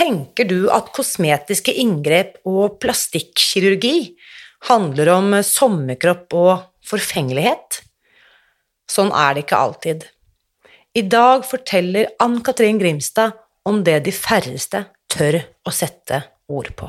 Tenker du at kosmetiske inngrep og plastikkirurgi handler om sommerkropp og forfengelighet? Sånn er det ikke alltid. I dag forteller Ann-Katrin Grimstad om det de færreste tør å sette ord på.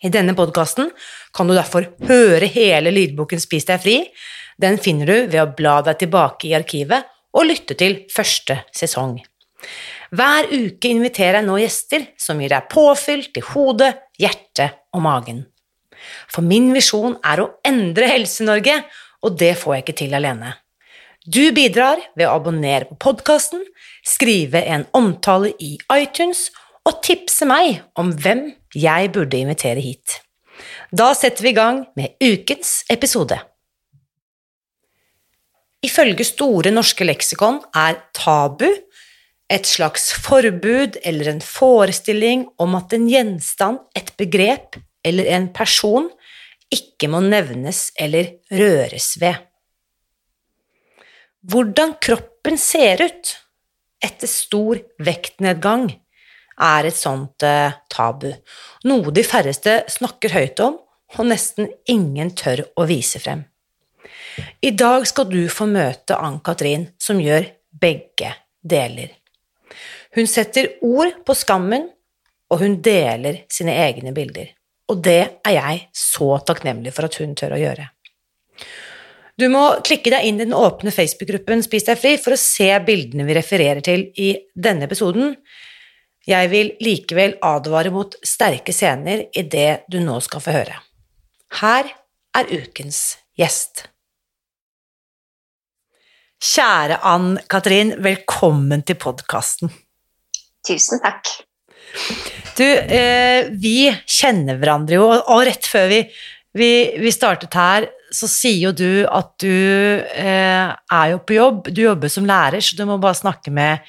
I denne podkasten kan du derfor høre hele lydboken Spis deg fri, den finner du ved å bla deg tilbake i arkivet og lytte til første sesong. Hver uke inviterer jeg nå gjester som gir deg påfyll til hodet, hjertet og magen. For min visjon er å endre Helse-Norge, og det får jeg ikke til alene. Du bidrar ved å abonnere på podkasten, skrive en omtale i iTunes og tipse meg om hvem jeg burde invitere hit. Da setter vi i gang med ukens episode. Ifølge Store norske leksikon er tabu et slags forbud eller en forestilling om at en gjenstand, et begrep eller en person ikke må nevnes eller røres ved. Hvordan kroppen ser ut etter stor vektnedgang, er et sånt eh, tabu, noe de færreste snakker høyt om, og nesten ingen tør å vise frem. I dag skal du få møte Ann-Katrin, som gjør begge deler. Hun setter ord på skammen, og hun deler sine egne bilder. Og det er jeg så takknemlig for at hun tør å gjøre. Du må klikke deg inn i den åpne Facebook-gruppen Spis deg fri for å se bildene vi refererer til i denne episoden. Jeg vil likevel advare mot sterke scener i det du nå skal få høre. Her er ukens gjest. Kjære Ann-Katrin, velkommen til podkasten. Tusen takk. Du, eh, vi kjenner hverandre jo, og rett før vi, vi, vi, startet her, så sier jo du at du eh, er jo på jobb. Du jobber som lærer, så du må bare snakke med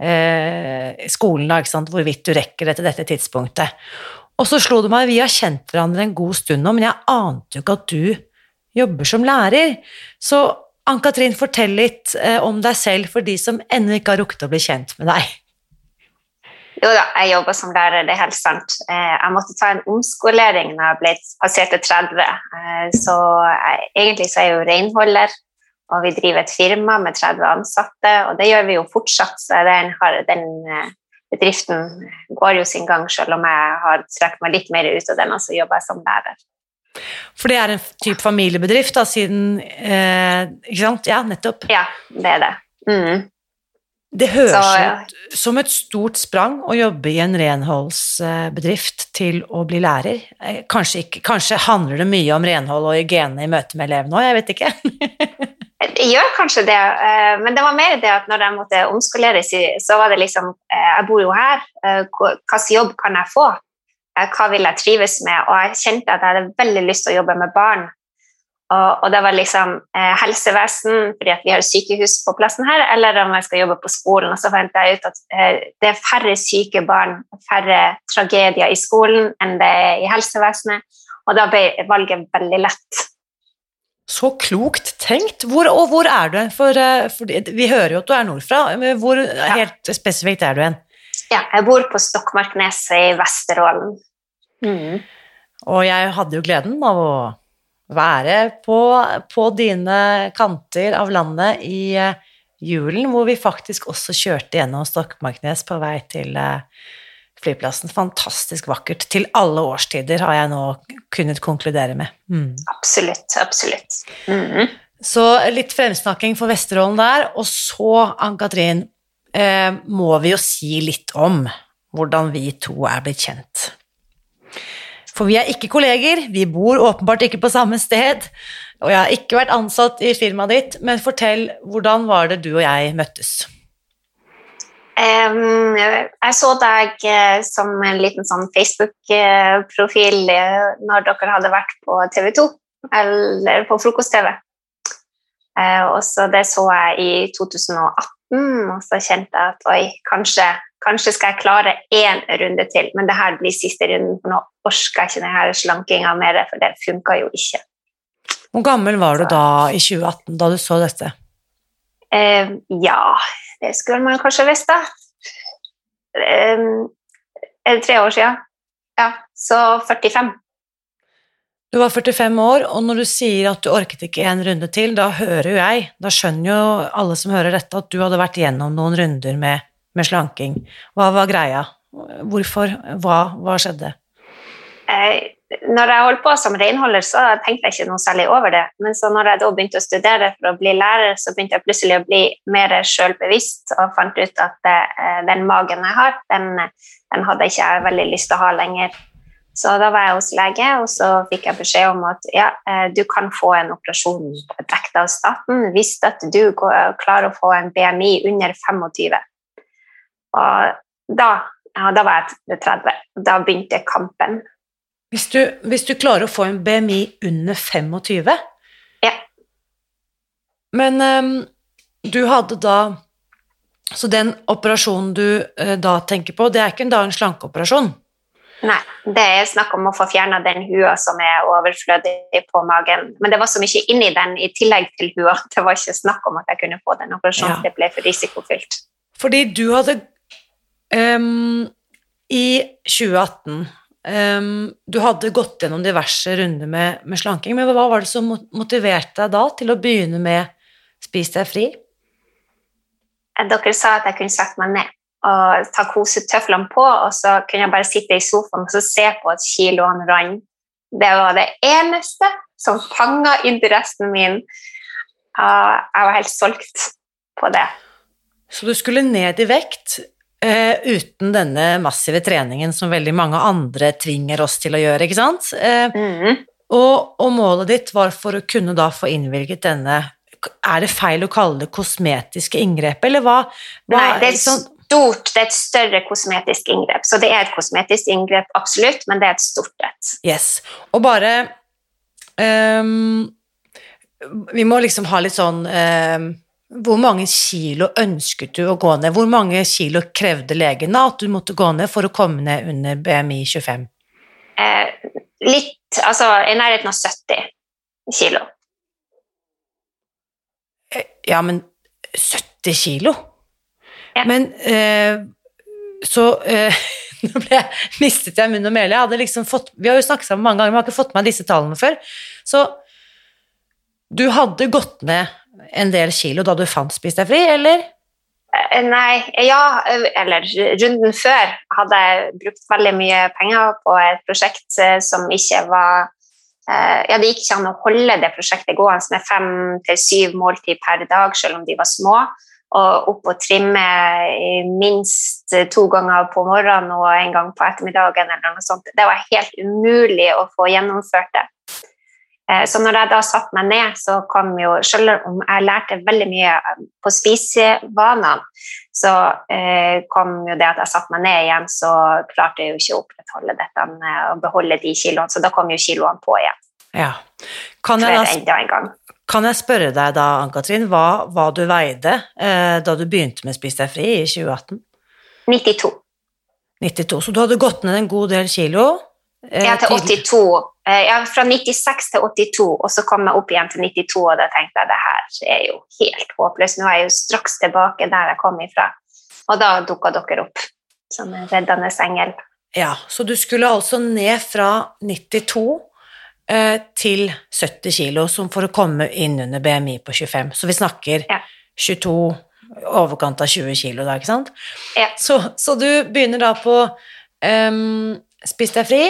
eh, skolen da, ikke sant, hvorvidt du rekker det til dette tidspunktet. Og så slo det meg, vi har kjent hverandre en god stund nå, men jeg ante jo ikke at du jobber som lærer. Så Ann-Katrin, fortell litt eh, om deg selv for de som ennå ikke har rukket å bli kjent med deg. Jo da, jeg jobber som lærer, det er helt sant. Eh, jeg måtte ta en omskolering når jeg ble passerte 30. Eh, så jeg, egentlig så er jeg jo renholder, og vi driver et firma med 30 ansatte. Og det gjør vi jo fortsatt, så den, den bedriften går jo sin gang, selv om jeg har strekt meg litt mer ut av den, og så jobber jeg som lærer. For det er en type familiebedrift, da, siden eh, Ikke sant? Ja, nettopp. Ja, det er det. Mm. Det høres Så, ja. ut som et stort sprang å jobbe i en renholdsbedrift til å bli lærer. Eh, kanskje, ikke, kanskje handler det mye om renhold og hygiene i møte med elevene òg, jeg vet ikke. det gjør kanskje det, eh, men det var mer det at når jeg måtte omskoleres, så var det liksom eh, Jeg bor jo her, hvilken jobb kan jeg få? Eh, hva vil jeg trives med? Og jeg kjente at jeg hadde veldig lyst til å jobbe med barn. Og, det var liksom eh, helsevesen, fordi vi har sykehus på plassen her, eller om jeg skal jobbe på skolen. Og så fant jeg ut at eh, det er færre syke barn, færre tragedier i skolen enn det er i helsevesenet. Og da ble valget veldig lett. Så klokt tenkt. Hvor, og hvor er du? For, eh, for, vi hører jo at du er nordfra. Hvor helt spesifikt er du hen? Ja, jeg bor på Stokmarkneset i Vesterålen. Mm. Og jeg hadde jo gleden av å være på, på dine kanter av landet i uh, julen, hvor vi faktisk også kjørte gjennom Stokmarknes på vei til uh, flyplassen. Fantastisk vakkert. Til alle årstider, har jeg nå kunnet konkludere med. Mm. Absolutt. Absolutt. Mm. Så litt fremsnakking for Vesterålen der. Og så, Ann-Katrin, eh, må vi jo si litt om hvordan vi to er blitt kjent. For vi er ikke kolleger, vi bor åpenbart ikke på samme sted, Og jeg har ikke vært ansatt i firmaet ditt, men fortell, hvordan var det du og jeg møttes? Um, jeg så deg uh, som en liten sånn Facebook-profil uh, når dere hadde vært på TV 2, eller på frokost-TV. Uh, og så Det så jeg i 2018, og så kjente jeg at oi, kanskje, kanskje skal jeg klare én runde til, men det her blir siste runden, for nå orker jeg ikke denne slankinga mer, for det funka jo ikke. Hvor gammel var du da i 2018, da du så dette? ja, det skulle man kanskje visst, da. Er det tre år siden? Ja, så 45. Du var 45 år, og når du sier at du orket ikke en runde til, da hører jo jeg, da skjønner jo alle som hører dette, at du hadde vært gjennom noen runder med, med slanking. Hva var greia? Hvorfor? Hva, hva skjedde? Eh, når jeg holdt på som renholder, så tenkte jeg ikke noe særlig over det. Men så når jeg da begynte å studere for å bli lærer, så begynte jeg plutselig å bli mer selvbevisst og fant ut at eh, den magen jeg har, den, den hadde ikke jeg veldig lyst til å ha lenger. Så da var jeg hos lege, og så fikk jeg beskjed om at ja, eh, du kan få en operasjon dekket av staten hvis at du klarer å få en BMI under 25. Og da, ja, da var jeg 30. Da begynte kampen. Hvis du, hvis du, klarer å få en BMI under 25 Ja. Men um, du hadde da Så den operasjonen du uh, da tenker på, det er ikke da en slankeoperasjon? Nei, det er snakk om å få fjerna den hua som er overflødig på magen. Men det var så mye inni den i tillegg til hua. Det var ikke snakk om at jeg kunne få den operasjonen. Ja. Det ble for risikofylt. Fordi du hadde um, I 2018 Um, du hadde gått gjennom diverse runder med, med, slanking, men hva var det som motiverte deg da til å begynne med Spis deg fri? Eh, dere sa at jeg kunne sette meg ned og ta kosetøflene på, og så kunne jeg bare sitte i sofaen og se på at kiloene rant. Det var det eneste som fanga interessen min. Jeg var helt solgt på det. Så du skulle ned i vekt, Uh, uten denne massive treningen som veldig mange andre tvinger oss til å gjøre, ikke sant? Uh, mm. og, og, målet ditt var for å kunne da få innvilget denne Er det feil å kalle det kosmetiske inngrep, eller hva? hva Nei, det er sånn, stort, det er et større kosmetisk inngrep. Så det er et kosmetisk inngrep, absolutt, men det er et stort et. Yes. Og bare um, Vi må liksom ha litt sånn um, hvor mange kilo ønsket du å gå ned? Hvor mange kilo krevde legen at du måtte gå ned for å komme ned under BMI 25? Eh, litt Altså i nærheten av 70 kilo. Eh, ja, men 70 kilo? Ja. Men eh, så eh, Nå ble jeg, mistet jeg munn og mæle. Jeg hadde liksom fått Vi har jo snakket sammen mange ganger, men jeg har ikke fått med disse tallene før. Så du hadde gått ned en del kilo da du fant Spis deg fri, eller? Eh, nei, ja, eller runden før hadde jeg brukt veldig mye penger på et prosjekt eh, som ikke var eh, Ja, det gikk ikke an å holde det prosjektet gående med fem til syv måltid per dag, selv om de var små. Og opp og trimme minst to ganger på morgenen og en gang på ettermiddagen. eller noe sånt. Det var helt umulig å få gjennomført det. Eh, så når jeg da satte meg ned, så kom jo Selv om jeg lærte veldig mye eh, på spisevanene, så eh, kom jo det at jeg satte meg ned igjen, så klarte jeg jo ikke å opprettholde dette og beholde de kiloene. Så da kom jo kiloene på igjen. Ja. Kan jeg, kan jeg spørre deg da, Ann-Katrin, hva, hva, du veide eh, da du begynte med Spis deg fri i 2018? 92. 92. Så du hadde gått ned en god del kilo? Eh, ja, til 82. Eh, ja, fra 96 til 82, og så kom jeg opp igjen til 92, og da tenkte jeg det her er jo helt håpløst. Nå er jeg jo straks tilbake der jeg kom ifra. Og da dukka dere opp som en reddende engel. Ja, så du skulle altså ned fra 92 eh, til 70 kilo for å komme inn under BMI på 25. Så vi snakker ja. 22, overkant av 20 kilo da, ikke sant? Ja. Så, så du begynner da på um, Spis deg fri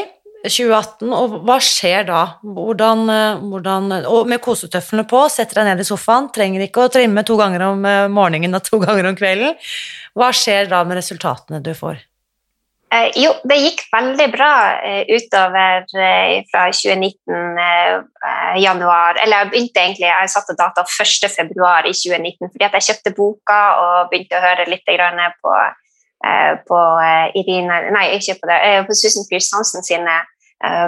2018, og hva skjer da? Hvordan, eh, hvordan, og med kosetøflene på, setter deg ned i sofaen, trenger ikke å trimme to ganger om eh, morgenen og to ganger om kvelden. Hva skjer da med resultatene du får? Eh, jo, det gikk veldig bra utover fra 2019 eh, eh, januar. Eller jeg begynte egentlig, jeg satte data 1. februar i 2019 fordi at jeg kjøpte boka og begynte å høre litt på, på Irina Nei, ikke på det, på Susan Pierce sine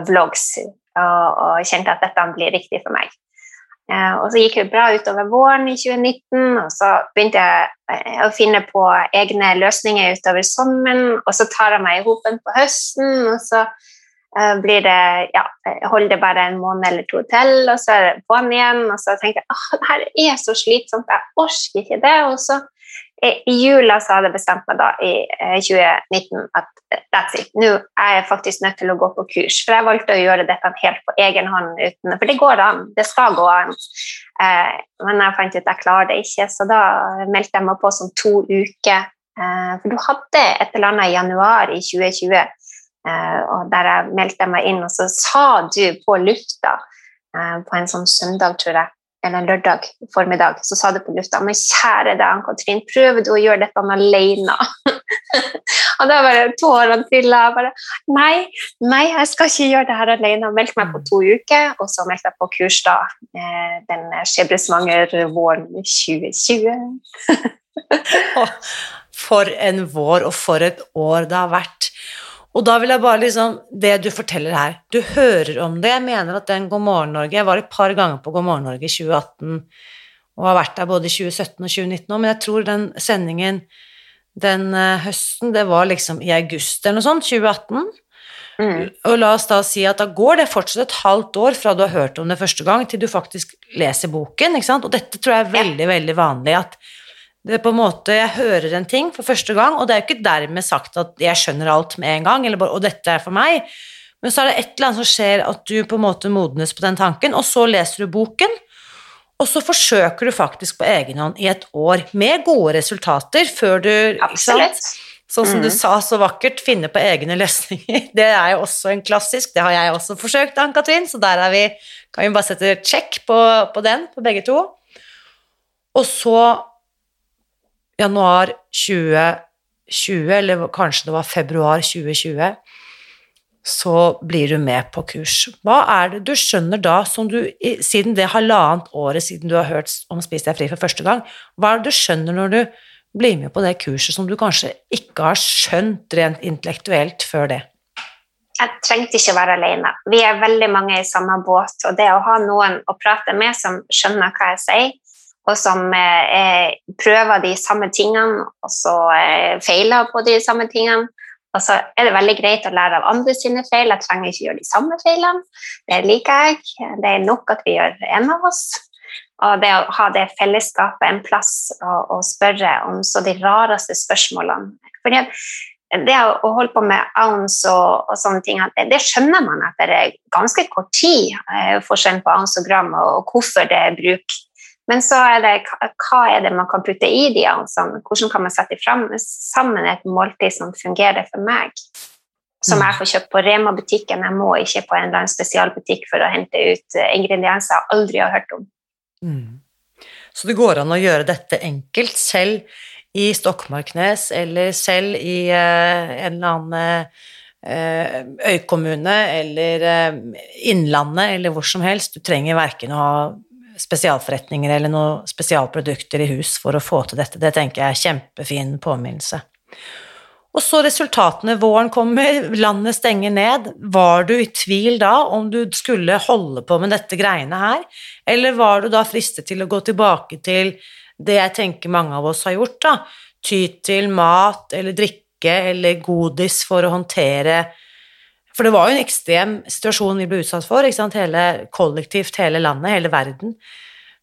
vlogs og, og kjente at dette blir riktig for meg. Eh, og så gikk det bra utover våren i 2019, og så begynte jeg eh, å finne på egne løsninger utover sommeren, og så tar jeg meg i hopen på høsten, og så eh, blir det Ja, holder det bare en måned eller to til, og så er det på'n igjen, og så tenker jeg at det her er så slitsomt, jeg orker ikke det, og så i jula så hadde jeg bestemt meg da i 2019 eh, at eh, that's it. Nå er jeg faktisk nødt til å gå på kurs. For jeg valgte å gjøre dette helt på egen hånd. Uten, for det går an. Det skal gå an. Eh, men jeg fant ut at jeg klarer det ikke, så da meldte jeg meg på som to uker. Eh, for du hadde et eller annet i januar i 2020 eh, og der jeg meldte meg inn, og så sa du på lufta eh, på en sånn søndag, tror jeg eller lørdag formiddag, så sa du på lufta men kjære deg, Ann-Katrin, prøver du å gjøre dette alene? og da bare tårene trilla. Bare nei, nei, jeg skal ikke gjøre det her alene. Meldte meg på to uker, og så meldte jeg på kurs da eh, den skjebnesvanger våren 2020. for en vår, og for et år det har vært. Og da vil jeg bare liksom Det du forteller her Du hører om det. Jeg mener at den God morgen Norge Jeg var et par ganger på God morgen Norge i 2018 og har vært der både i 2017 og 2019 òg, men jeg tror den sendingen den uh, høsten, det var liksom i august eller noe sånt, 2018. Mm. Og la oss da si at da går det fortsatt et halvt år fra du har hørt om det første gang, til du faktisk leser boken, ikke sant. Og dette tror jeg er veldig, veldig vanlig at det er på en måte, Jeg hører en ting for første gang, og det er jo ikke dermed sagt at jeg skjønner alt med en gang, eller bare, og dette er for meg, men så er det et eller annet som skjer at du på en måte modnes på den tanken, og så leser du boken, og så forsøker du faktisk på egen hånd i et år, med gode resultater, før du Absolutt. Sånn som mm. du sa så vakkert, finne på egne løsninger. Det er jo også en klassisk, det har jeg også forsøkt, Ann-Katrin, så der vi, kan vi bare sette check på, på den, på begge to. Og så januar 2020, eller kanskje det var februar 2020, så blir du med på kurs. Hva er det du skjønner da, som du, siden det halvannet året siden du har hørt om Spis deg fri for første gang, hva er det du skjønner når du blir med på det kurset som du kanskje ikke har skjønt rent intellektuelt før det? Jeg trengte ikke være alene. Vi er veldig mange i samme båt, og det å ha noen å prate med som skjønner hva jeg sier, og som eh, prøver de samme tingene, og så eh, feiler på de samme tingene. Og så er det veldig greit å lære av andre sine feil. Jeg trenger ikke gjøre de samme feilene. Det liker jeg. Det er nok at vi gjør en av oss. Og det å ha det fellesskapet, en plass å, spørre om så de rareste spørsmålene. Fordi det å holde på med ounce og, og sånne ting, det, det, skjønner man etter ganske kort tid, eh, forskjellen på ounce og gram, og, og hvorfor det er bruk men så er det hva er det man kan putte i de ansene? Hvordan kan man sette fram, sammen et måltid som fungerer for meg? Som mm. jeg får kjøpt på Rema-butikken. Jeg må ikke på en eller annen spesialbutikk for å hente ut eh, ingredienser jeg aldri har hørt om. Mm. Så det går an å gjøre dette enkelt, selv i Stokmarknes eller selv i uh, en eller annen uh, øykommune eller Innlandet eller hvor som helst. Du trenger verken å ha spesialforretninger eller noen spesialprodukter i hus for å få til dette. Det tenker jeg er kjempefin påminnelse. Og så resultatene. Våren kommer, landet stenger ned. Var du i tvil da om du skulle holde på med dette greiene her, eller var du da fristet til å gå tilbake til det jeg tenker mange av oss har gjort, da? Ty til mat eller drikke eller godis for å håndtere for det var jo en ekstrem situasjon vi ble utsatt for, hele, kollektivt, hele landet, hele verden.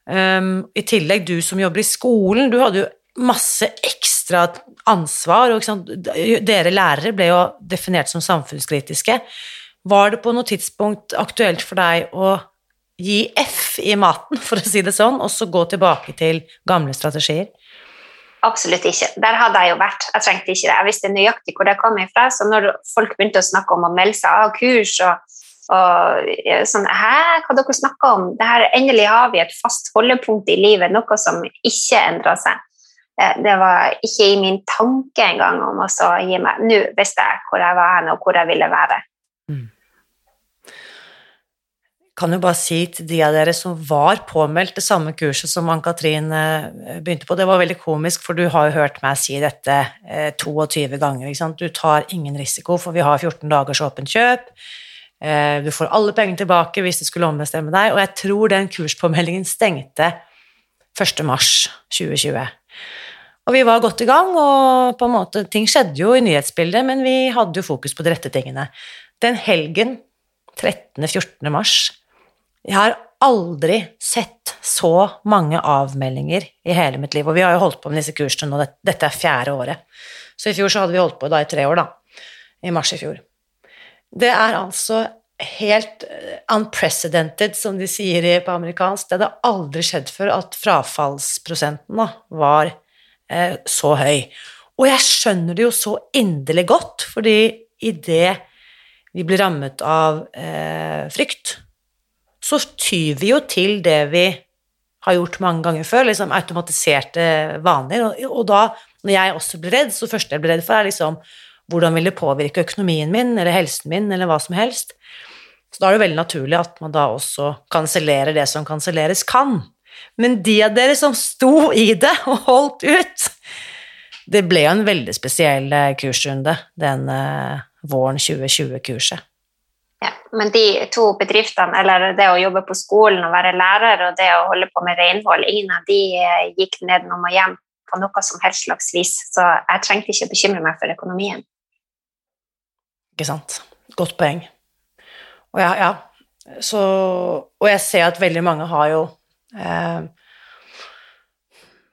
Um, I tillegg, du som jobber i skolen, du hadde jo masse ekstra ansvar, dere lærere ble jo definert som samfunnskritiske. Var det på noe tidspunkt aktuelt for deg å gi F i maten, for å si det sånn, og så gå tilbake til gamle strategier? Absolutt ikke. Der hadde jeg jo vært. Jeg trengte ikke det. Jeg visste nøyaktig hvor det kom ifra. Så når folk begynte å snakke om å melde seg av kurs og, og sånn Hæ, hva dere snakker om? Det her, endelig har vi et fast holdepunkt i livet, noe som ikke endrer seg. Det var ikke i min tanke engang om å gi meg Nå visste jeg hvor jeg var hen, og hvor jeg ville være. Mm. Kan jo bare si til de av dere som var påmeldt det samme kurset som Ann-Katrin eh, begynte på, det var veldig komisk, for du har jo hørt meg si dette 22 eh, ganger. Ikke sant? Du tar ingen risiko, for vi har 14 dagers åpent kjøp. Du får alle pengene tilbake hvis du skulle ombestemme deg, og jeg tror den kurspåmeldingen stengte 1. mars 2020. Og vi var godt i gang, og på en måte, ting skjedde jo i nyhetsbildet, men vi hadde jo fokus på de rette tingene. Den helgen, 13.-14. mars, jeg har aldri sett så mange avmeldinger i hele mitt liv, og vi har jo holdt på med disse kursene nå, dette er fjerde året. Så i fjor så hadde vi holdt på da i tre år, da. I mars i fjor. Det er altså helt eh, unprecedented, som de sier på amerikansk. Det hadde aldri skjedd før at frafallsprosenten da, var eh, så høy. Og jeg skjønner det jo så inderlig godt, fordi idet vi blir rammet av eh, frykt, så tyr vi jo til det vi har gjort mange ganger før, liksom automatiserte vaner. Og, og da, når jeg også blir redd, så første jeg blir redd for, er liksom hvordan vil det påvirke økonomien min eller helsen min eller hva som helst. Så da er det veldig naturlig at man da også kansellerer det som kanselleres kan. Men de av dere som sto i det og holdt ut Det ble jo en veldig spesiell eh, kursrunde, den uh, våren 2020-kurset. Ja, men de to bedriftene, eller det å jobbe på skolen og være lærer og det å holde på med renhold, ingen av de uh, gikk nedenom og hjem på noe som helst slags vis, så jeg trengte ikke bekymre meg for økonomien. Ikke sant. Godt poeng. Og ja, ja. Så, og jeg ser at veldig mange har jo eh,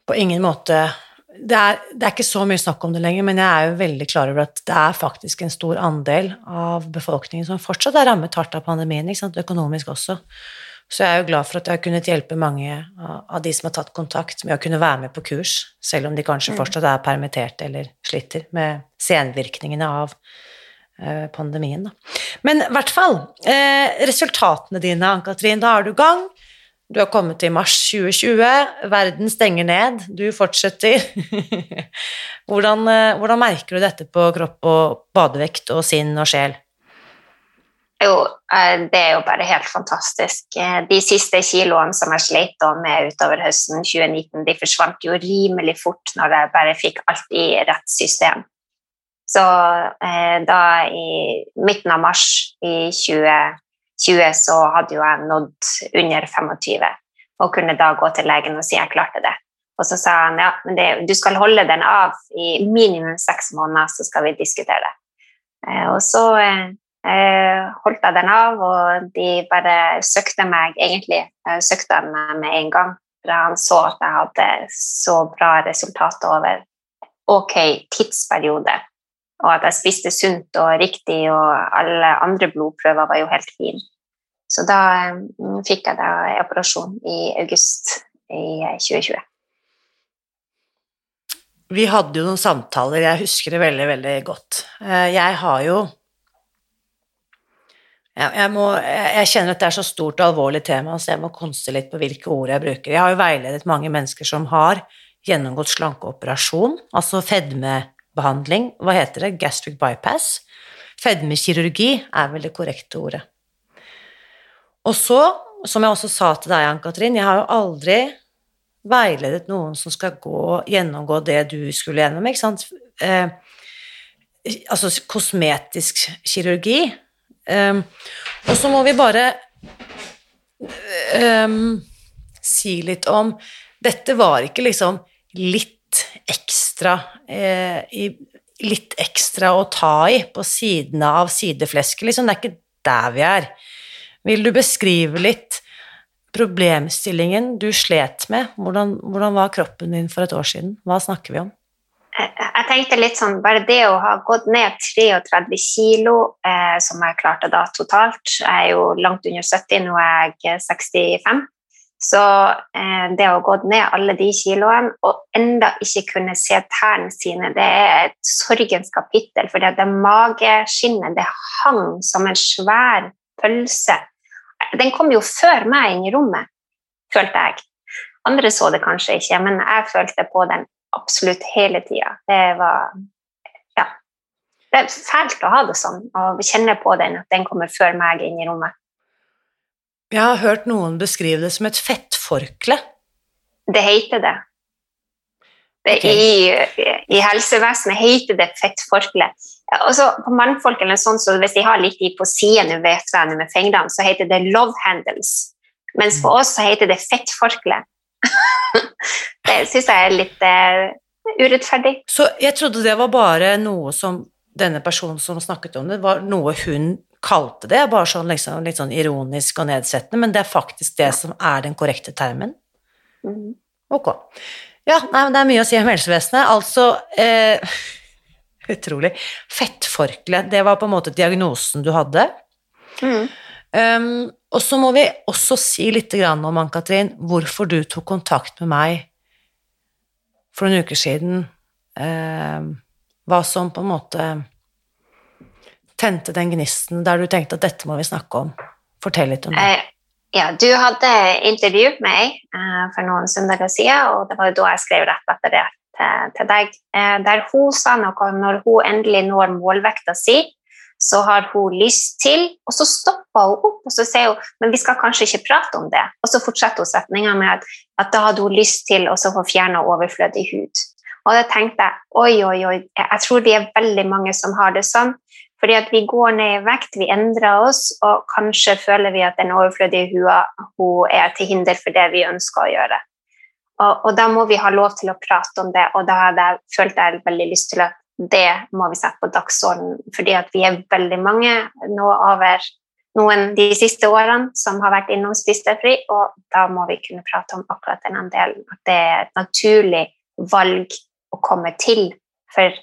på ingen måte det er, det er, ikke så mye snakk om det lenger, men jeg er jo veldig klar over at det er faktisk en stor andel av befolkningen som fortsatt er rammet hardt av pandemien, økonomisk også. Så jeg er jo glad for at jeg har kunnet hjelpe mange av de som har tatt kontakt, med å kunne være med på kurs, selv om de kanskje mm. fortsatt er permittert eller sliter med senvirkningene av Eh, pandemien. Da. Men i hvert fall, eh, resultatene dine, Ann-Katrin, da er du i gang. Du har kommet til mars 2020, verden stenger ned, du fortsetter. hvordan, eh, hvordan, merker du dette på kropp og badevekt og sinn og sjel? Jo, det er jo bare helt fantastisk. De siste kiloene som jeg sleit med utover høsten 2019, de forsvant jo rimelig fort når jeg bare fikk alt i rett system. Så eh, da i midten av mars i 2020 så hadde jo jeg nådd under 25 og kunne da gå til legen og si jeg klarte det. Og så sa han ja, men det, du skal holde den av i minimum seks måneder, så skal vi diskutere det. Eh, og så eh, holdt jeg den av, og de bare søkte meg egentlig eh, søkte meg med en gang. For han så at jeg hadde så bra resultater over ok tidsperiode og at jeg spiste sunt og riktig, og alle andre blodprøver var jo helt fine. Så da um, fikk jeg da operasjon i august i 2020. Vi hadde jo noen samtaler, jeg husker det veldig, veldig godt. Eh, jeg har jo jeg, må, jeg, kjenner at det er så stort og alvorlig tema, så jeg må konste litt på hvilke ord jeg bruker. Jeg har jo veiledet mange mennesker som har gjennomgått slankeoperasjon, altså fedme behandling. Hva heter det? Gastric bypass. Fedmekirurgi er vel det korrekte ordet. Og så, som jeg også sa til deg, Ann-Katrin, jeg har jo aldri veiledet noen som skal gå, gjennomgå det du skulle gjennom, ikke sant. Eh, altså kosmetisk kirurgi. Um, og så må vi bare um, si litt om Dette var ikke liksom litt ekstra eh, Litt ekstra å ta i på sidene av sideflesket, liksom. Det er ikke der vi er. Vil du beskrive litt problemstillingen du slet med? Hvordan, hvordan var kroppen din for et år siden? Hva snakker vi om? Jeg tenkte litt sånn, Bare det å ha gått ned 33 kilo, eh, som jeg klarte da totalt Jeg er jo langt under 70, nå er jeg 65. Så eh, det å gå ned alle de kiloene og enda ikke kunne se tærne sine, det er et sorgens kapittel. For det mageskinnet det hang som en svær pølse. Den kom jo før meg inn i rommet, følte jeg. Andre så det kanskje ikke, men jeg følte på den absolutt hele tida. Det var Ja. Det er fælt å ha det sånn, og kjenne på den, at den kommer før meg inn i rommet. Jeg har hørt noen beskrive det som et fettforkle. Det heter det. det okay. i, I helsevesenet heter det fettforkle. Også på mannfolk eller sånn, så hvis de har litt i på siden ved vettrenet med fingrene, så heter det love handles. Mens på oss så heter det fettforkle. det syns jeg er litt uh, urettferdig. Så jeg trodde det var bare noe som denne personen som snakket om det, var noe hun kalte det, bare sånn liksom, litt sånn ironisk og nedsettende, men det er faktisk det som er den korrekte termen. Mm. Ok. Ja, nei, men det er mye å si om helsevesenet. Altså eh, Utrolig. Fettforkle, det var på en måte diagnosen du hadde. Mm. Um, og så må vi også si litt grann om, Ann-Katrin, hvorfor du tok kontakt med meg for noen uker siden. Um, hva som på en måte tente den gnisten der du tenkte at dette må vi snakke om. Fortell litt om det. Eh, ja, du hadde intervjuet meg eh, for noen søndager siden, og det var da jeg skrev rett etter det til, deg, eh, der hun sa noe når hun endelig når målvekta si, så har hun lyst til, og så stopper hun opp og så sier hun, men vi skal kanskje ikke prate om det. Og så fortsetter hun setninga med at, at da hadde hun lyst til å få fjerna overflødig hud. Og da tenkte jeg oi, oi, oi, jeg tror vi er veldig mange som har det sånn. Fordi at vi går ned i vekt, vi endrer oss, og kanskje føler vi at den overflødige hua hun er til hinder for det vi ønsker å gjøre. Og, og da må vi ha lov til å prate om det, og da hadde jeg, følte jeg veldig lyst til at det må vi sette på dagsordenen, fordi at vi er veldig mange nå over noen de siste årene som har vært innom Spistefri, og da må vi kunne prate om akkurat den delen. At det er et naturlig valg å komme til for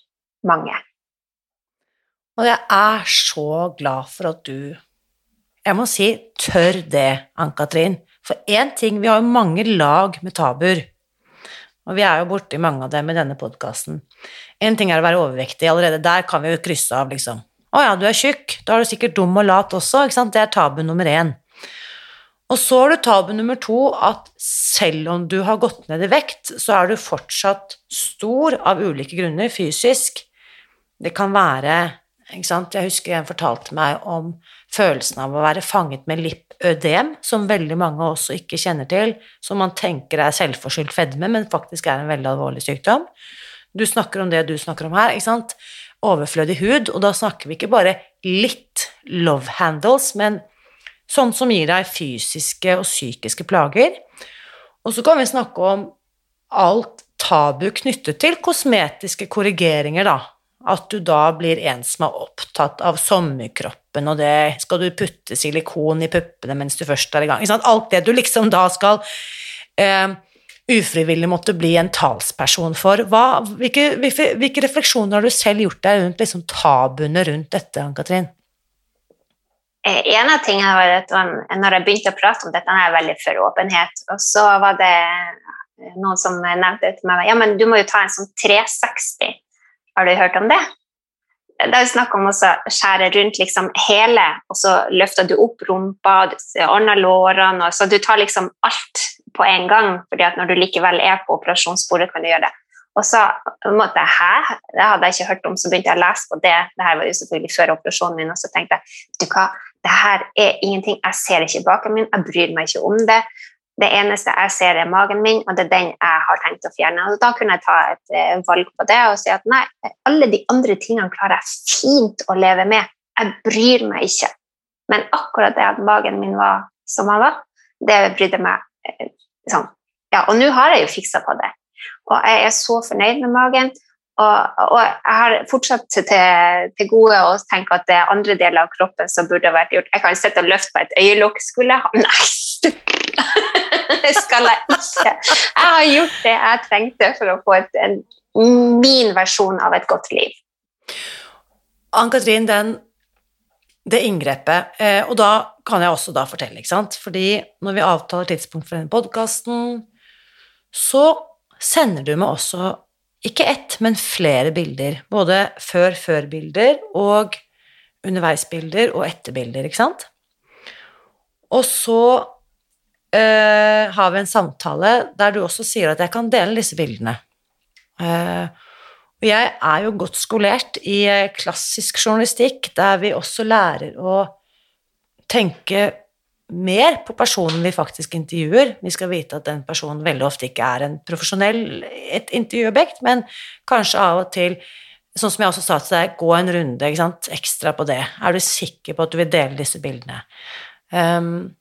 mange. Og jeg er så glad for at du Jeg må si tør det, Ann-Katrin. For én ting, vi har jo mange lag med tabuer. Og vi er jo borti mange av dem i denne podkasten. Én ting er å være overvektig, allerede der kan vi jo krysse av, liksom. Å ja, du er tjukk, da er du sikkert dum og lat også, ikke sant. Det er tabu nummer én. Og så har du tabu nummer to, at selv om du har gått ned i vekt, så er du fortsatt stor av ulike grunner, fysisk. Det kan være? Jeg husker en fortalte meg om følelsen av å være fanget med lipødem, som veldig mange også ikke kjenner til, som man tenker er selvforskyldt fedme, men faktisk er en veldig alvorlig sykdom. Du snakker om det du snakker om her, ikke sant? Overflødig hud, og da snakker vi ikke bare litt love handles, men sånn som gir deg fysiske og psykiske plager. Og så kan vi snakke om alt tabu knyttet til kosmetiske korrigeringer, da at du da blir en som er opptatt av sommerkroppen, og det skal du putte silikon i puppene mens du først er i gang. Alt det du liksom da skal eh, ufrivillig måtte bli en talsperson for. Hva, hvilke, hvilke, hvilke, refleksjoner har du selv gjort deg rundt liksom, tabuene rundt dette, Ann-Katrin? En av tingene var at når jeg begynte å prate om dette, er jeg veldig for åpenhet. Og så var det noen som nevnte til meg ja, men du må jo ta en sånn 360. Har du hørt om det? Det er jo snakk om å skjære rundt liksom hele, og så løfter du opp rumpa, du ordner lårene, så du tar liksom alt på en gang, fordi at når du likevel er på operasjonsbordet, kan du gjøre det. Og så måtte jeg Hæ? Det hadde jeg ikke hørt om, så begynte jeg å lese på det. Dette var jo selvfølgelig før operasjonen min, og så tenkte jeg du hva, det her er ingenting, jeg ser ikke baken min, jeg bryr meg ikke om det. Det eneste jeg ser, er magen min, og det er den jeg har tenkt å fjerne. Og da kunne jeg ta et uh, valg på det og si at nei, alle de andre tingene klarer jeg fint å leve med. Jeg bryr meg ikke. Men akkurat det at magen min var som han var, det brydde meg uh, sånn. Ja, og nå har jeg jo fiksa på det. Og jeg er så fornøyd med magen. Og, og jeg har fortsatt til, til, gode å tenke at det er andre deler av kroppen som burde vært gjort. Jeg kan sitte og løfte på et øyelokk. Skulle jeg ha Nei! Det skal jeg ikke. Jeg har gjort det jeg trengte for å få et, en, min versjon av et godt liv. Ann-Katrin, det inngrepet eh, Og da kan jeg også da fortelle, ikke sant Fordi når vi avtaler tidspunkt for denne podkasten, så sender du meg også ikke ett, men flere bilder. Både før-før-bilder og underveisbilder og etterbilder, ikke sant? Og så eh, har vi en samtale der du også sier at jeg kan dele disse bildene. Eh, og jeg er jo godt skolert i eh, klassisk journalistikk, der vi også lærer å tenke mer på personen vi faktisk intervjuer. Vi skal vite at den personen veldig ofte ikke er en profesjonell et intervjuobjekt, men kanskje av og til, sånn som jeg også sa til deg, gå en runde ekstra på det. Er du sikker på at du vil dele disse bildene? Um,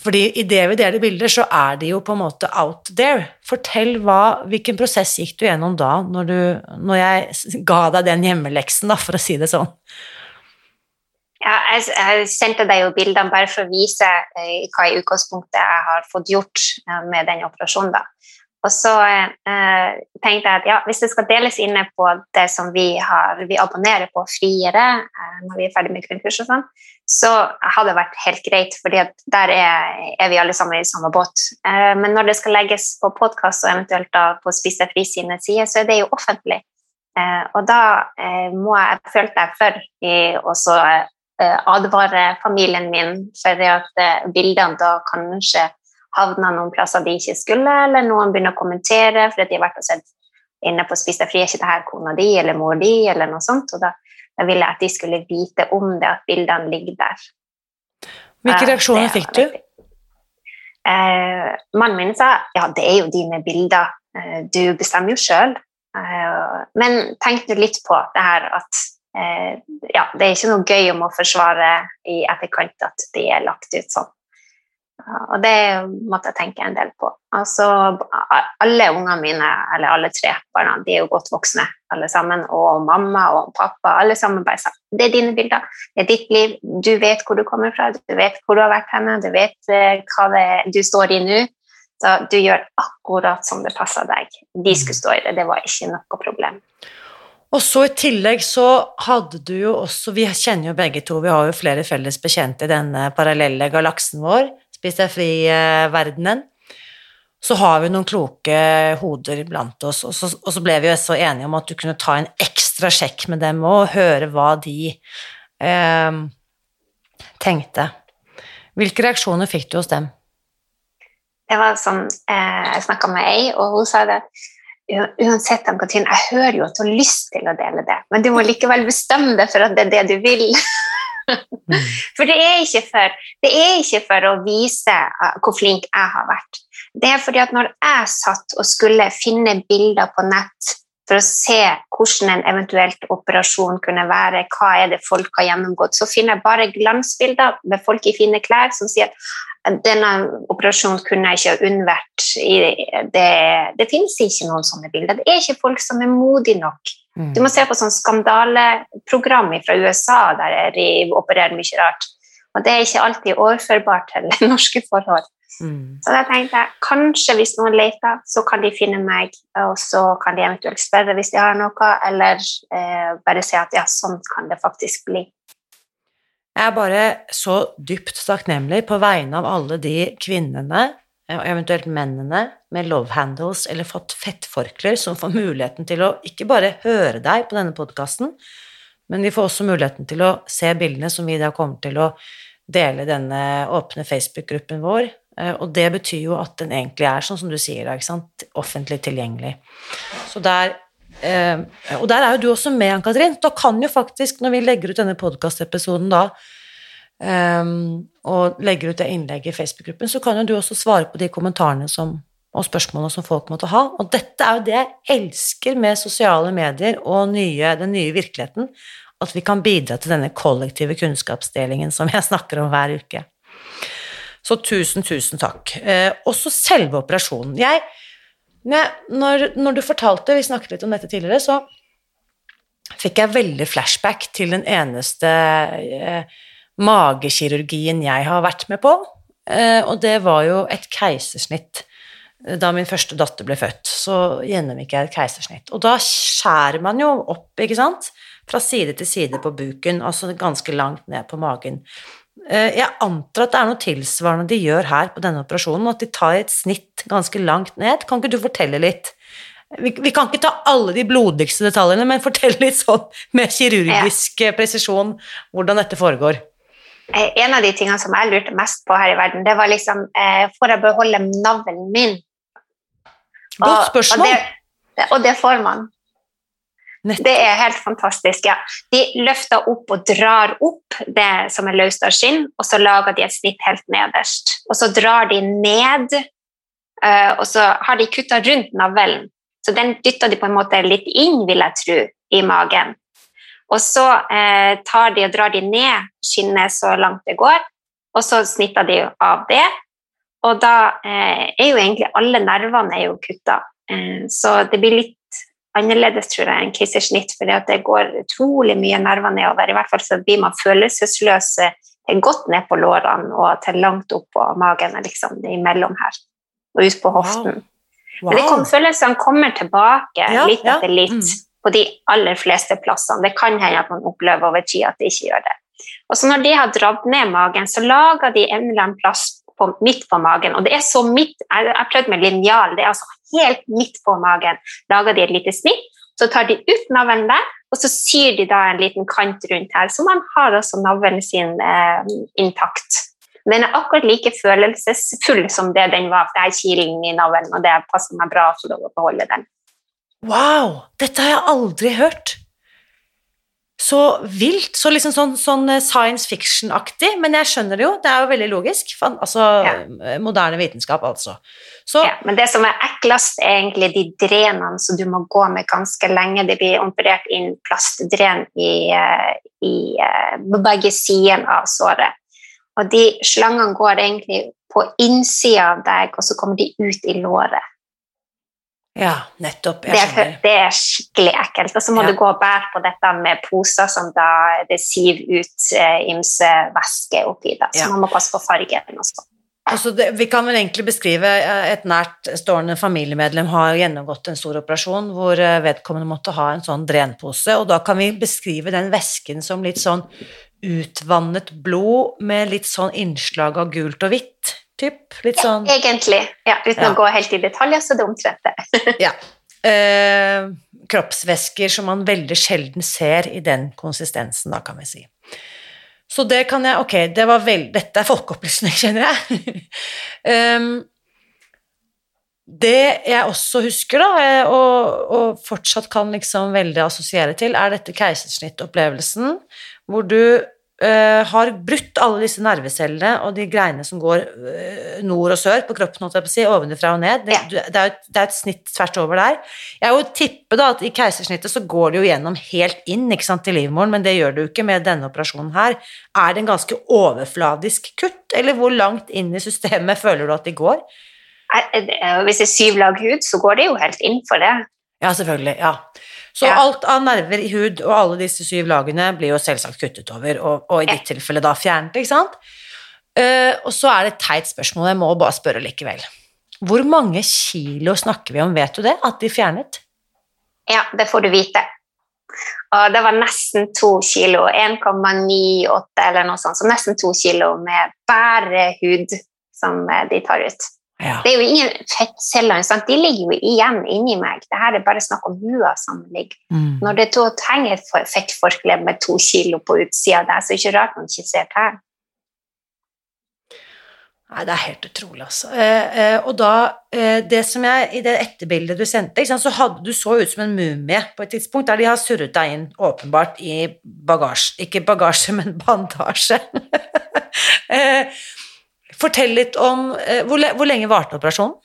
fordi i det vi deler bilder, så er de jo på en måte out there. Fortell hva, hvilken prosess gikk du gjennom da, når, du, når jeg ga deg den hjemmeleksen, da, for å si det sånn? Ja, jeg, jeg, sendte deg jo bildene bare for å vise eh, hva i utgangspunktet jeg har fått gjort eh, med den operasjonen. da. Og så eh, tenkte jeg at ja, hvis det skal deles inne på det som vi, har, vi abonnerer på friere eh, når vi er ferdig med grunnkurs og sånn, så hadde det vært helt greit, for der er, er, vi alle sammen i samme båt. Eh, men når det skal legges på podkast og eventuelt da på Spis deg fri sine sider, så er det jo offentlig. Eh, og da eh, må jeg, følte jeg for i også advare familien min for at bildene da kanskje havna noen plasser de ikke skulle, eller noen begynner å kommentere fordi de har vært og sett inne på Spis deg fri, er ikke det her kona di eller mor di, eller noe sånt. Og da, da ville jeg at de skulle vite om det, at bildene ligger der. Hvilke reaksjoner uh, fikk du? Uh, mannen min sa ja, det er jo dine bilder, uh, du bestemmer jo sjøl. men tenk nå litt på det her at ja, det er ikke noe gøy om å forsvare i etterkant at de er lagt ut sånn. Og det måtte jeg tenke en del på. Altså, alle ungene mine, eller alle tre barna, de er jo godt voksne alle sammen. Og mamma og pappa, alle sammen bare sa det er dine bilder, det er ditt liv, du vet hvor du kommer fra, du vet hvor du har vært henne, du vet uh, hva det, du står i nå. Så du gjør akkurat som det passer deg. De skulle stå i det, det var ikke noe problem. Og så i tillegg så hadde du jo også Vi kjenner jo begge to, vi har jo flere felles bekjente i denne parallelle galaksen vår. Spis deg fri-verdenen, så har vi noen kloke hoder blant oss, og så, og så, ble vi jo så enige om at du kunne ta en ekstra sjekk med dem og høre hva de eh, tenkte. Hvilke reaksjoner fikk du hos dem? Det var sånn, eh, Jeg snakka med ei, og hun sa det uansett, Katrine, jeg hører jo at du har lyst til å dele det, men du må likevel bestemme deg for at det er det du vil. For det er, for, det er, ikke for, å vise uh, hvor flink jeg har vært. Det er fordi at når jeg satt og skulle finne bilder på nett for å se hvordan en eventuelt operasjon kunne være, hva er det folk har gjennomgått, så finner jeg bare glansbilder med folk i fine klær som sier at denne operasjonen kunne jeg ikke ha unnvært. Det, det finnes ikke noen sånne bilder. Det er ikke folk som er modige nok. Du må se på sånn skandaleprogram fra USA der de opererer mye rart. Og det er ikke alltid overførbart til norske forhold. Mm. Så da tenkte jeg kanskje hvis noen leter, så kan de finne meg, og så kan de eventuelt spørre hvis de har noe, eller eh, bare si at ja, sånn kan det faktisk bli. Jeg er bare så dypt takknemlig på vegne av alle de kvinnene og eventuelt mennene med love handles eller fått fettforklær, som får muligheten til å ikke bare høre deg på denne podkasten, men de får også muligheten til å se bildene som vi da kommer til å dele denne åpne Facebook-gruppen vår. Eh, og det betyr jo at den egentlig er sånn som du sier, da, ikke sant? offentlig tilgjengelig. Så der eh, Og der er jo du også med, Ann-Katrin. Da kan jo faktisk, når vi legger ut denne podkastepisoden da, um, og legger ut det innlegget i Facebook-gruppen, så kan jo du også svare på de kommentarene som, og spørsmålene som folk måtte ha. Og dette er jo det jeg elsker med sosiale medier og nye, den nye virkeligheten, at vi kan bidra til denne kollektive kunnskapsdelingen som jeg snakker om hver uke. Så tusen, tusen takk. Eh, også selve operasjonen. Jeg, når, når, du fortalte, vi snakket litt om dette tidligere, så fikk jeg veldig flashback til den eneste eh, magekirurgien jeg har vært med på, eh, og det var jo et keisersnitt. Da min første datter ble født, så gjennomgikk jeg et keisersnitt. Og da skjærer man jo opp, ikke sant, fra side til side på buken, altså ganske langt ned på magen. Eh, jeg antar at det er noe tilsvarende de gjør her på denne operasjonen, at de tar et snitt ganske langt ned. Kan ikke du fortelle litt? Vi, vi kan ikke ta alle de blodigste detaljene, men fortell litt sånn med kirurgisk presisjon hvordan dette foregår. Eh, en av de tingene som jeg lurte mest på her i verden, det var liksom eh, Får jeg beholde navlen min? Godt spørsmål. Og det, og det får man. Nettopp. Det er helt fantastisk. ja. De løfter opp og drar opp det som er løst av skinn, og så lager de et snitt helt nederst. Og så drar de ned, eh, og så har de kutta rundt navlen. Så den dytter de på en måte litt inn, vil jeg tro, i magen. Og så eh, tar de og drar de ned skinnet så langt det går, og så snitter de av det. Og da eh, er jo egentlig alle nervene er jo kutta. Eh, så det blir litt annerledes tror jeg, enn keisersnitt, for det går utrolig mye nerver nedover. I hvert fall så blir man følelsesløs eh, godt ned på lårene og til langt opp på magen, liksom, imellom her, og ut på hoften. Wow. Men det kom, følelsene kommer tilbake Ja, litt ja, etter litt mm. På de aller fleste plassene. Det kan hende at man opplever over tid at det ikke gjør det. Og så når de har dratt ned magen, så lager de en eller annen plass på, midt på magen. Og det er så midt, jeg har prøvd med linjal, det er altså helt midt på magen. Lager de et lite snitt, så tar de ut navlen der, og så syr de da en liten kant rundt her, så man har også navlen sin eh, intakt. Den er akkurat like følelsesfull som det den var, for det er kilen i navlen, og det passer meg bra å få lov å beholde den. Wow! Dette har jeg aldri hørt. Så vilt. Så liksom sånn, sånn science fiction-aktig, men jeg skjønner det jo. Det er jo veldig logisk. Altså Ja. moderne vitenskap, altså. Så Ja, men det som er eklest, er egentlig de drenene som du må gå med ganske lenge. Det blir operert inn plastdren i, eh, i eh, på begge sider av såret. Og de slangene går egentlig på innsida av deg, og så kommer de ut i låret. Ja, nettopp. Det er, det er skikkelig ekkelt. Og så må Ja. du gå og bære på dette med poser som da det siver ut eh, ymse væske oppi. Da. Så Ja. man må passe på fargen og sånn. Altså det, vi kan vel egentlig beskrive eh, et nært stående familiemedlem har gjennomgått en stor operasjon hvor eh, vedkommende måtte ha en sånn drenpose, og da kan vi beskrive den væsken som litt sånn utvannet blod med litt sånn innslag av gult og hvitt, typ. Sånn Egentlig. Ja, uten Ja. å gå helt i detaljer, så er det omtrent det. Ja. Eh, kroppsvæsker som man veldig sjelden ser i den konsistensen, da, kan vi si. Så det kan jeg Ok, det var vel, dette er folkeopplysning, kjenner jeg. um, det jeg også husker, da, eh, og, og fortsatt kan liksom veldig assosiere til, er dette keisersnittopplevelsen, hvor du eh, har brutt alle disse nervecellene og de greiene som går eh, nord og sør på kroppen, holdt jeg på å si, ovenfra og ned. Det, Ja. det, er et, det er et snitt tvert over der. Jeg vil tippe da at i keisersnittet så går det jo gjennom helt inn ikke sant, til livmoren, men det gjør det jo ikke med denne operasjonen her. Er det en ganske overfladisk kutt, eller hvor langt inn i systemet føler du at de går? Er- Hvis det er syv lag hud, så går det jo helt inn for det. Ja, selvfølgelig. ja. Så Ja. alt av nerver i hud og alle disse syv lagene blir jo selvsagt kuttet over, og, og i Ja. ditt tilfelle da fjernet, ikke sant? Uh, og så er det et teit spørsmål, jeg må bare spørre likevel. Hvor mange kilo snakker vi om, vet du det, at de fjernet? Ja, det får du vite. Og det var nesten to kilo, 1,98 eller noe sånt, så nesten to kilo med bare hud som eh, de tar ut. Ja. Det er jo ingen fettceller, sant? de ligger jo igjen inni meg. Det her er bare snakk om hua som ligger. Mm. Når det da henger et fettforkle med to kilo på utsida der, så er det ikke rart man ikke ser tærne. Nei, det er helt utrolig, altså. Eh, eh, og da, eh, det som jeg, i det etterbildet du sendte, sant, så hadde du så ut som en mumie på et tidspunkt, der de har surret deg inn, åpenbart, i bagasje, ikke bagasje, men bandasje. fortell litt om, eh, hvor, hvor lenge varte operasjonen?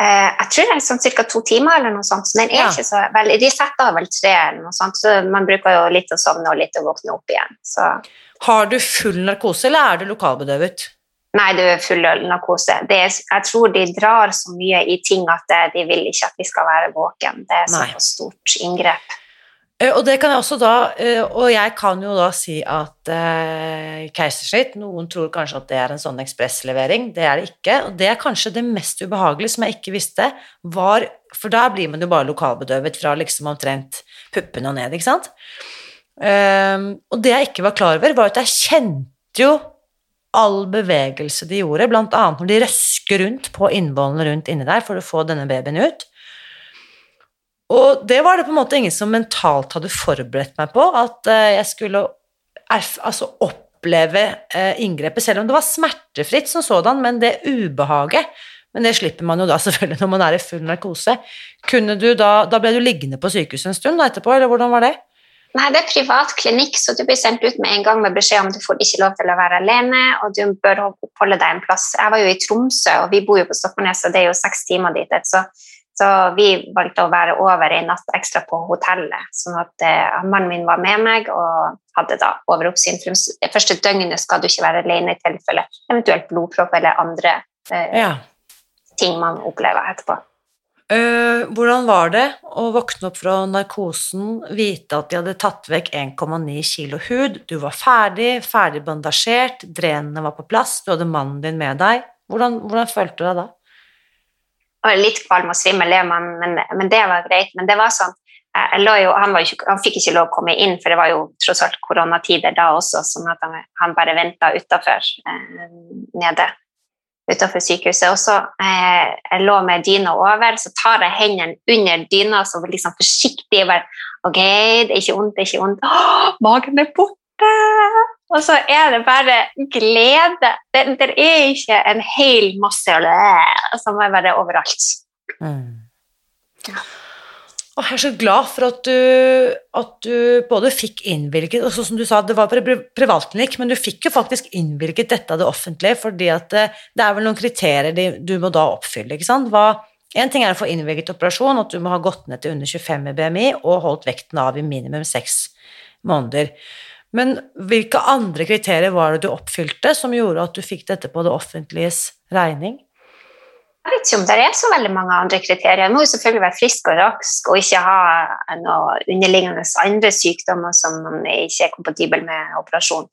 Eh, jeg tror det er sånn ca. to timer, eller noe sånt. så den er Ja. ikke så veldig, De setter vel tre, eller noe sånt, så man bruker jo litt å sovne og litt å våkne opp igjen. Så Har du full narkose, eller er du lokalbedøvet? nei, du er full narkose. Det er, jeg tror de drar så mye i ting at eh, de vil ikke at vi skal være våken. Det er såpass stort inngrep. Eh, Og det kan jeg også da, eh, og jeg kan jo da si at eh, keisersnitt, noen tror kanskje at det er en sånn ekspresslevering, det er det ikke, og det er kanskje det mest ubehagelige som jeg ikke visste, var, for da blir man jo bare lokalbedøvet fra liksom omtrent puppene og ned, ikke sant? Um, og det jeg ikke var klar over, var at jeg kjente jo all bevegelse de gjorde, blant annet når de røsker rundt på innvollene rundt inni der for å få denne babyen ut. Og det var det på en måte ingen som mentalt hadde forberedt meg på, at eh, jeg skulle altså oppleve eh, inngrepet, selv om det var smertefritt som sådan, men det ubehaget men det slipper man jo da selvfølgelig når man er i full narkose. Da, da ble du liggende på sykehuset en stund da etterpå, eller hvordan var det? Nei, det er privat klinikk, så du blir sendt ut med en gang med beskjed om du får ikke lov til å være alene, og du bør oppholde deg en plass. Jeg var jo i Tromsø, og vi bor jo på Stokmarknes, og det er jo seks timer dit. Så, så, vi valgte å være over en natt ekstra på hotellet, sånn at eh, mannen min var med meg og hadde da overoppsyn. Første døgnet skal du ikke være alene i tilfelle eventuelt blodpropp eller andre eh, ja ting man opplever etterpå. Uh, hvordan var det å våkne opp fra narkosen, vite at de hadde tatt vekk 1,9 kilo hud, du var ferdig, ferdig bandasjert, drenene var på plass, du hadde mannen din med deg. Hvordan, hvordan følte du deg da? Var litt kvalm og svimmel, men, men, men, det var greit. Men det var sånn jo, han, ikke, han, fikk ikke lov å komme inn, for det var jo tross alt koronatider da også, sånn at han, han bare venta utafor eh, nede utenfor sykehuset. Og så eh, jeg lå med dyna over, så tar jeg hendene under dyna så liksom forsiktig. bare, ok, det er ikke vondt, det er ikke vondt. Åh, magen er borte! Og så er det bare glede. Det, det er ikke en hel masse som er bare overalt. Mm. Og jeg er så glad for at du, at du både fikk innvilget og som du sa, Det var bare privatklinikk, men du fikk jo faktisk innvilget dette av det offentlige, fordi at det, det er vel noen kriterier du må da oppfylle. ikke sant? Hva, en ting er å få innvilget operasjon, at du må ha gått ned til under 25 i BMI og holdt vekten av i minimum seks måneder. Men hvilke andre kriterier var det du oppfylte som gjorde at du fikk dette på det offentliges regning? Jeg vet ikke om det er så veldig mange andre kriterier. Jeg må jo selvfølgelig være frisk og rask og ikke ha noe underliggende andre sykdommer som ikke er kompatibel med operasjon.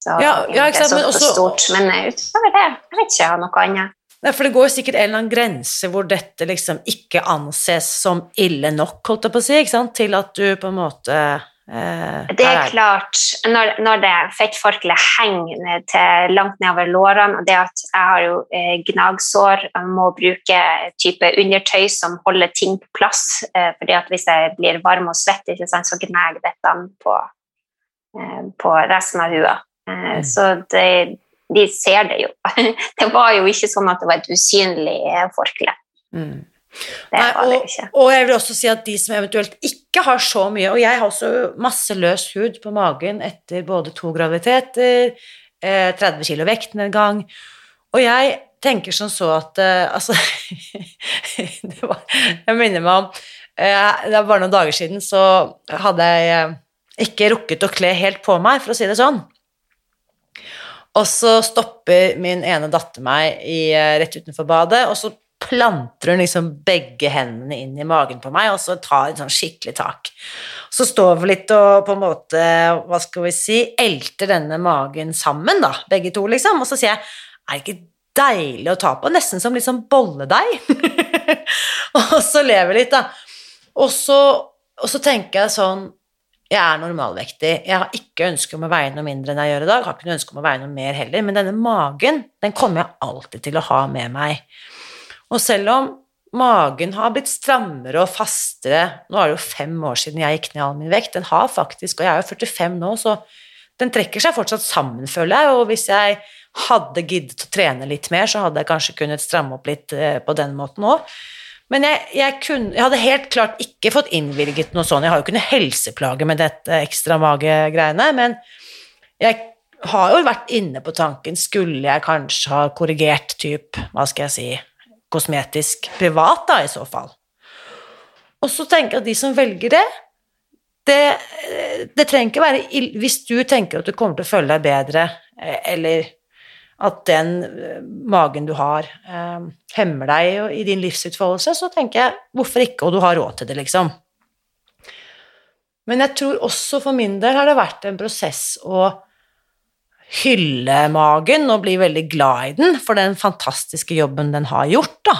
Så ja, ja, ikke sant, men, også, stort. men eh, utover det, jeg vet ikke jeg har noe annet. Nei, for det går sikkert en eller annen grense hvor dette liksom ikke anses som ille nok, holdt jeg på å si, ikke sant? til at du på en måte Eh, det er klart, når, når det fettforkleet henger til langt nedover lårene, og det at jeg har jo eh, gnagsår og må bruke type undertøy som holder ting på plass, eh, fordi at hvis jeg blir varm og svett, så gnager dette på, eh, på resten av hua. Eh, mm. Så det, de ser det jo. det var jo ikke sånn at det var et usynlig eh, forkle. Mm. Nei, og, og, jeg vil også si at de som eventuelt ikke har så mye Og jeg har også masse løs hud på magen etter både to graviditeter, eh, 30 kilo vekten en gang. Og jeg tenker som så at eh, Altså var, Jeg minner meg om eh, Det var bare noen dager siden så hadde jeg eh, ikke rukket å kle helt på meg, for å si det sånn. Og så stopper min ene datter meg i, eh, rett utenfor badet, og så planter hun liksom begge hendene inn i magen på meg, og så tar hun sånn skikkelig tak. Så står vi litt og på en måte, hva skal vi si, elter denne magen sammen, da, begge to, liksom, og så sier jeg er det ikke deilig å ta på, nesten som litt sånn bolledeig. og så lever litt, da. Og så, og så tenker jeg sånn jeg er normalvektig. Jeg har ikke ønske om å veie noe mindre enn jeg gjør i dag. Jeg har ikke noe ønske om å veie noe mer heller, men denne magen den kommer jeg alltid til å ha med meg. Og selv om magen har blitt strammere og fastere Nå er det jo fem år siden jeg gikk ned all min vekt. Den har faktisk, og jeg er jo 45 nå, så den trekker seg fortsatt sammen, føler jeg. Og hvis jeg hadde giddet å trene litt mer, så hadde jeg kanskje kunnet stramme opp litt eh, på den måten òg. Men jeg, jeg, kunne, jeg, hadde helt klart ikke fått innvilget noe sånt. Jeg har jo ikke noe helseplage med dette ekstra magegreiene, men jeg har jo vært inne på tanken Skulle jeg kanskje ha korrigert typ, hva skal jeg si kosmetisk privat, da, i så fall. Og så tenker jeg at de som velger det, det, det trenger ikke være Hvis du tenker at du kommer til å føle deg bedre, eh, eller at den eh, magen du har, eh, hemmer deg i din livsutfoldelse, så tenker jeg hvorfor ikke, og du har råd til det, liksom. Men jeg tror også for min del har det vært en prosess å hylle magen og bli veldig glad i den for den fantastiske jobben den har gjort, da.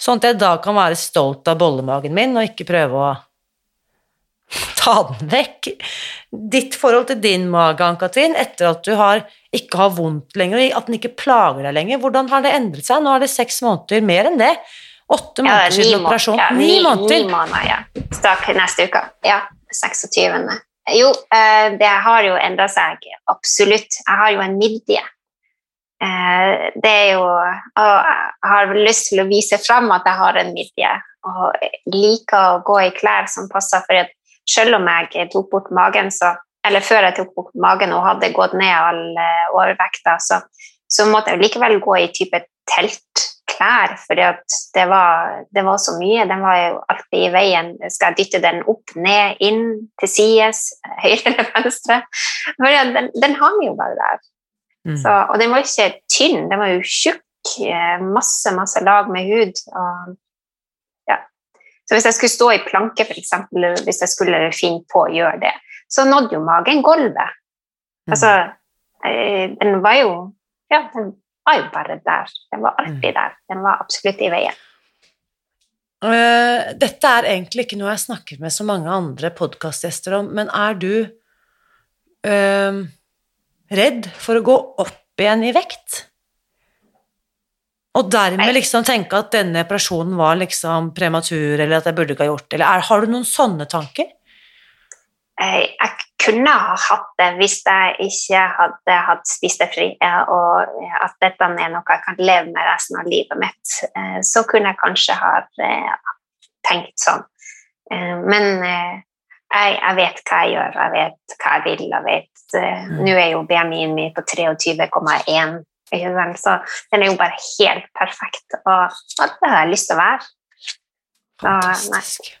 Sånn at jeg da kan være stolt av bollemagen min og ikke prøve å ta den vekk. Ditt forhold til din mage, Ann-Katrin, etter at du har, ikke har vondt lenger, at den ikke plager deg lenger, hvordan har det endret seg? Nå er det seks måneder, mer enn det. Åtte måneder siden operasjon. Ni, måneder. Ni måneder, ja. Stakk neste uke. Ja. 26. Jo, eh, det har jo endra seg absolutt. Jeg har jo en midje. Eh, det er jo jeg har lyst til å vise fram at jeg har en midje, og liker å gå i klær som passer. For at selv om jeg tok bort magen, så Eller før jeg tok bort magen og hadde gått ned all overvekta, så, så måtte jeg likevel gå i type telt klær, for det var, det var, så mye. Den var jo alltid i veien. Skal jeg dytte den opp, ned, inn, til sides, høyre eller venstre? For den, den hang jo bare der. Mm. Så, og den var ikke tynn, den var jo tjukk. Eh, masse, masse lag med hud. Og, ja. Så hvis jeg skulle stå i planke, f.eks., hvis jeg skulle finne på å gjøre det, så nådde jo magen gulvet. Mm. Altså, eh, den var jo ja, den var jo bare der. Den var alltid mm. der. Den var absolutt i veien. Uh, dette er egentlig ikke noe jeg snakker med så mange andre podkastgjester om, men er du uh, redd for å gå opp igjen i vekt? Og dermed liksom tenke at denne operasjonen var liksom prematur, eller at jeg burde ikke ha gjort det, eller er, har du noen sånne tanker? Jeg, jeg kunne ha hatt det hvis jeg ikke hadde hatt spisefri, og at dette er noe jeg kan leve med resten av livet mitt. Eh, så kunne jeg kanskje ha eh, tenkt sånn. Eh, men jeg, vet hva jeg gjør, jeg vet hva jeg vil. jeg vet, mm. Nå er jo BMI-en min på 23,1, så den er jo bare helt perfekt. Og, det har jeg lyst til å være. Fantastisk.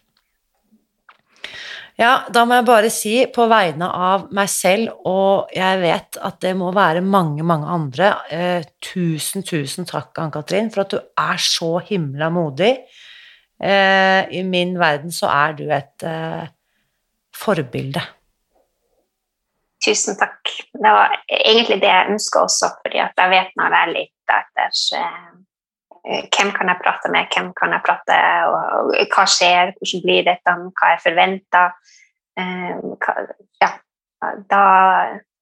Ja, da må jeg bare si på vegne av meg selv, og jeg vet at det må være mange, mange andre eh, Tusen, tusen takk, Ann-Katrin, for at du er så himla modig. Eh, I min verden så er du et eh, forbilde. Tusen takk. Det var egentlig det jeg ønska også, fordi jeg vet når jeg er litt etter hvem kan jeg prate med, hvem kan jeg prate og, hva skjer, hvordan blir dette, hva er forventa. Eh, ja, da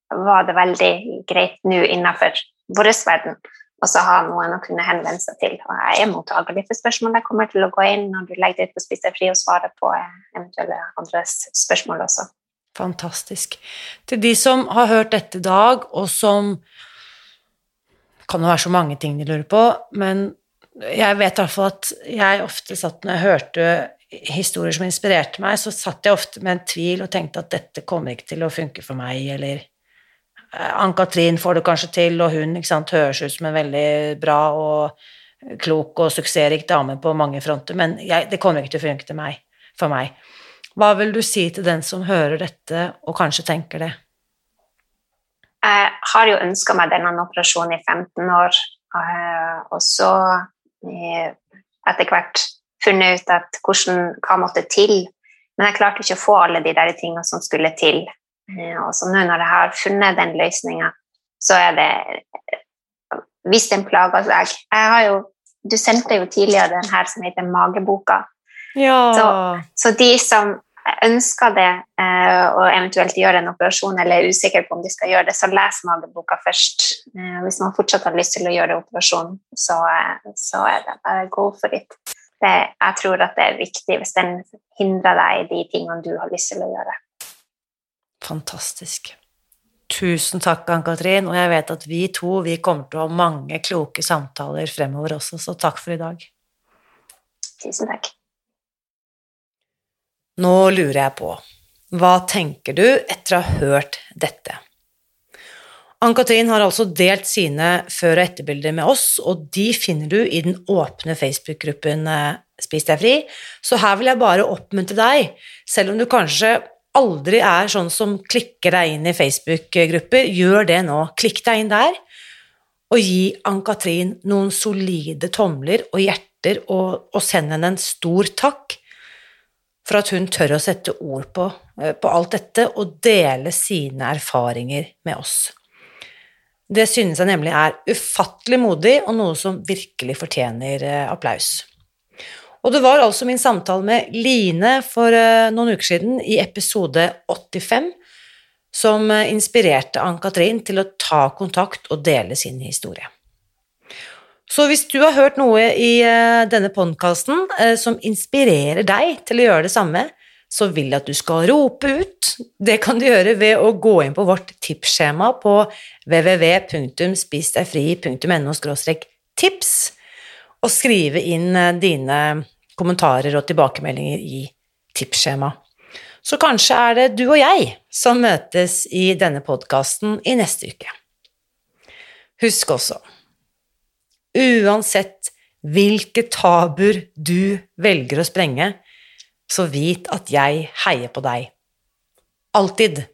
var det veldig greit nå innenfor vår verden også ha noen å kunne henvende seg til. Og jeg er mottagelig for spørsmål. Jeg kommer til å gå inn når du legger deg ut på Spisefri og svare på eventuelle andres spørsmål også. Fantastisk. Til de som har hørt dette i dag, og som kan jo være så mange ting de lurer på, men jeg vet i hvert fall at jeg ofte satt når jeg hørte historier som inspirerte meg, så satt jeg ofte med en tvil og tenkte at dette kommer ikke til å funke for meg, eller eh, Ann-Katrin får det kanskje til, og hun sant, høres ut som en veldig bra og klok og suksessrik dame på mange fronter, men jeg, det kommer ikke til å funke til meg, for meg. Hva vil du si til den som hører dette og kanskje tenker det? Jeg har jo ønska meg denne operasjonen i 15 år, eh, og så etter hvert funnet ut at hvordan, hva måtte til. Men jeg klarte ikke å få alle de der tingene som skulle til. Eh, og så nå når jeg har funnet den løsninga, så er det Hvis den plager seg Jeg har jo Du sendte jo tidligere den her som heter Mageboka. Ja. Så, så de som ønsker det, eh, og eventuelt gjør en operasjon eller er usikker på om de skal gjøre det, så les mageboka først. Eh, hvis man fortsatt har lyst til å gjøre operasjon, så, eh, så er det bare go for it. Det, jeg tror at det er viktig hvis den hindrer deg i de tingene du har lyst til å gjøre. Fantastisk. Tusen takk, Ann-Katrin, og jeg vet at vi to vi kommer til å ha mange kloke samtaler fremover også, så takk for i dag. Tusen takk. Nå lurer jeg på, hva tenker du etter å ha hørt dette? Ann-Katrin har altså delt sine før- og etterbilder med oss, og de finner du i den åpne Facebook-gruppen eh, Spis deg fri, så her vil jeg bare oppmuntre deg, selv om du kanskje aldri er sånn som klikker deg inn i Facebook-grupper, gjør det nå. Klikk deg inn der, og gi Ann-Katrin noen solide tomler og hjerter, og, og send henne en stor takk for at hun tør å sette ord på, eh, på alt dette og dele sine erfaringer med oss. Det synes jeg nemlig er ufattelig modig og noe som virkelig fortjener eh, applaus. Og det var altså min samtale med Line for eh, noen uker siden, i episode 85, som inspirerte Ann-Katrin til å ta kontakt og dele sin historie. Så hvis du har hørt noe i uh, denne podkasten uh, som inspirerer deg til å gjøre det samme, så vil jeg at du skal rope ut. Det kan du gjøre ved å gå inn på vårt tipsskjema på www.spisdegfri.no tips, og skrive inn eh, dine kommentarer og tilbakemeldinger i tipsskjema. Så kanskje er det du og jeg som møtes i denne podkasten i neste uke. Husk også, uansett hvilke tabuer du velger å sprenge, så vit at jeg heier på deg. Alltid.